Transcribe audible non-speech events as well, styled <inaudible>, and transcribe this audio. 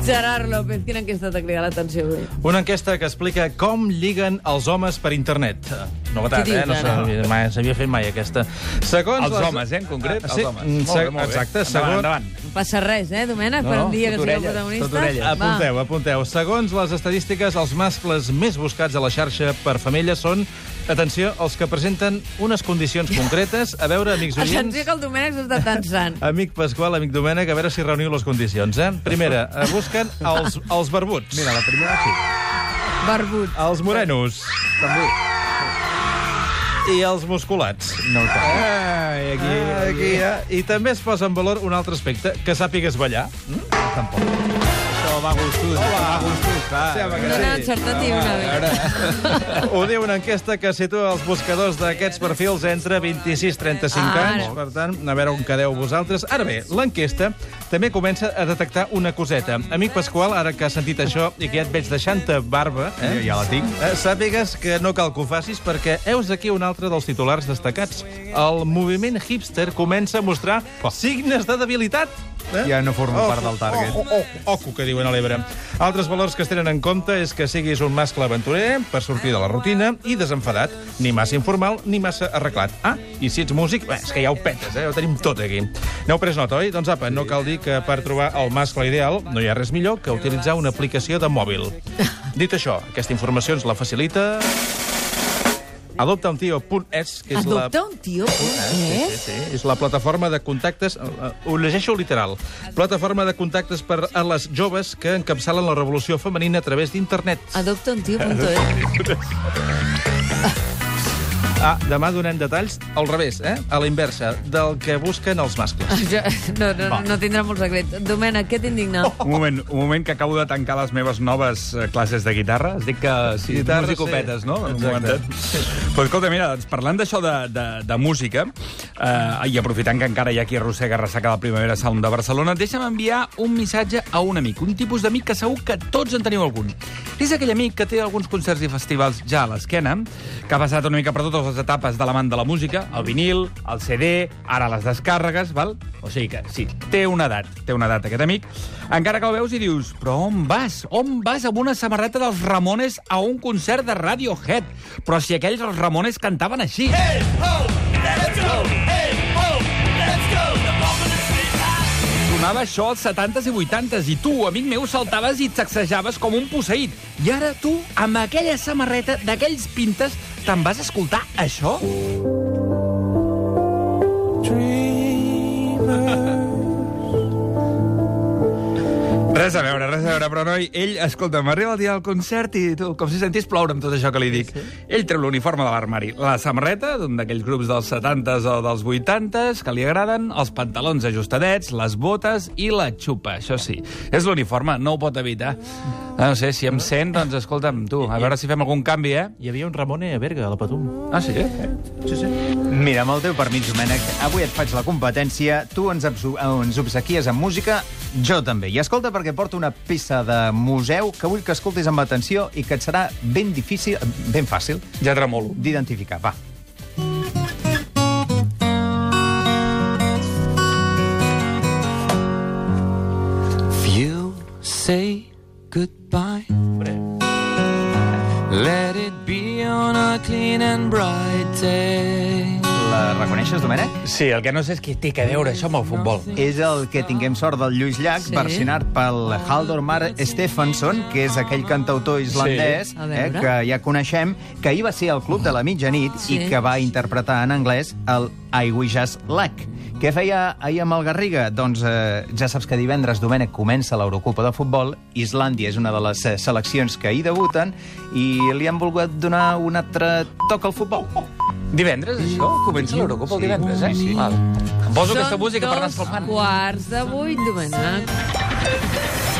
Gerard López, quina enquesta t'ha cridat l'atenció avui? Una enquesta que explica com lliguen els homes per internet. Novetat, Què dius, eh? No ara? s'havia mai- s'havia fet mai, aquesta. Segons Els homes, eh, en concret, els Sí, homes. mm, Molt bé, molt bé. Exacte, Endavant, segons... endavant. Passa res, eh, Domènec, No, per un dia que sigueu protagonistes. tot orelles. Apunteu, apunteu. Segons les estadístiques, els mascles més buscats a la xarxa per femelles són, atenció, els que presenten unes condicions concretes. A veure, amics oients... Atenció que el Domènec s'està tensant. <laughs> Amic Pasqual, amic Domènec, a veure si reuniu les condicions, eh? Primera, eh, busquen els, els barbuts. Mira, la primera sí. Barbut. Els morenos. També. I els musculats. No ho tant. Ai, aquí, Ah, aquí, eh? I també es posa en valor un altre aspecte, que sàpigues ballar. Tampoc. Això va a gustos, va a gustos, clar. Sí, No n'ha encertat ni una vegada. <laughs> Ho diu una enquesta que situa els buscadors d'aquests perfils entre 26 i 35 Ah, anys. ara. Per tant, a veure on quedeu vosaltres. Ara bé, l'enquesta també comença a detectar una coseta. Amic Pasqual, ara que has sentit això i que ja et veig deixant-te barba, eh? Ja la tinc. Eh, sàpigues que no cal que ho facis perquè heus aquí un altre dels titulars destacats. El moviment hipster comença a mostrar signes de debilitat. Eh? Ja no formo part del target. Oh, oh, oh, oco, que diuen a l'Ebre. Altres valors que es tenen en compte és que siguis un mascle aventurer per sortir de la rutina i desenfadat. Ni massa informal ni massa arreglat. Ah, i si ets músic, bé, és que ja ho petes, eh? Ho tenim tot aquí. N'heu pres nota, oi? Doncs apa, no cal dir que per trobar el mascle ideal no hi ha res millor que utilitzar una aplicació de mòbil. Dit això, aquesta informació ens la facilita... adoptauntío.es, que és la... Adopta un tio, Sí, sí, sí. És la plataforma de contactes... eh, eh, Ho llegeixo literal. Plataforma de contactes per a les joves que encapçalen la revolució femenina a través d'internet. Adopta un. <laughs> Ah, demà donem detalls al revés, eh? A la inversa, del que busquen els mascles. Ja, no, no, no tindrà molt secret. Domènec, què t'indigna? Un moment, un moment que acabo de tancar les meves noves eh, classes de guitarra. Es dic que sí, Guitarra, musicopetes, sí. no? En un Exacte. momentet. Però escolta, mira, doncs, parlant d'això de, de, de música, eh, i aprofitant que encara hi ha qui arrossega ressaca la Primavera Sound de Barcelona, deixa'm enviar un missatge a un amic, un tipus d'amic que segur que tots en teniu algun. És aquell amic que té alguns concerts i festivals ja a l'esquena, que ha passat una mica per totes les etapes de l'amant de la música, el vinil, el CD, ara les descàrregues, val? O sigui que, sí, té una edat, té una edat aquest amic, encara que el veus i dius, però on vas? On vas amb una samarreta dels Ramones a un concert de Radiohead? Però si aquells els Ramones cantaven així. Sonava això als 70s i 80s i tu, amic meu, saltaves i et sacsejaves com un posseït. I ara tu, amb aquella samarreta d'aquells pintes, te'n vas escoltar això? Res a veure, res a veure, però noi, ell, escolta, m'arriba el dia del concert i tu, com si sentís ploure amb tot això que li dic. Ell treu l'uniforme de l'armari, la samarreta, d'un d'aquells grups dels 70s o dels 80s que li agraden, els pantalons ajustadets, les botes i la xupa, això sí. És l'uniforme, no ho pot evitar. Ah, No sé, si em sent, doncs escolta'm, tu, a veure si fem algun canvi, eh? Hi havia un Ramone a Berga, a la Patum. Ah, sí? Sí, sí. Mira, amb el teu permís, Domènec, avui et faig la competència, tu ens, eh, ens obsequies amb música, jo també. I escolta, perquè porto una peça de museu que vull que escoltis amb atenció i que et serà ben difícil, ben fàcil, Ja tremolo. d'identificar. Va. If you say goodbye, let it be on a clean and bright day. La reconeixes, Domènec? Sí, el que no sé és què té que veure això amb el futbol. És el que tinguem sort del Lluís Llach, Sí. sí. versionat pel Haldor Stephenson, que és aquell cantautor islandès Sí. Eh, que ja coneixem, que ahir va ser al Club de la Mitjanit Sí. i que va interpretar en anglès el I Wish Us Luck. Què feia ahir amb el Garriga? Doncs eh, ja saps que divendres, Domènec, comença l'Eurocopa de Futbol. Islàndia és una de les eh, seleccions que hi debuten i li han volgut donar un altre toc al futbol. Divendres, això? Comença l'Eurocopa el divendres, eh? Sí, sí. Val. Em poso aquesta Són música per anar dos escalfant. quarts de vuit, Domènec.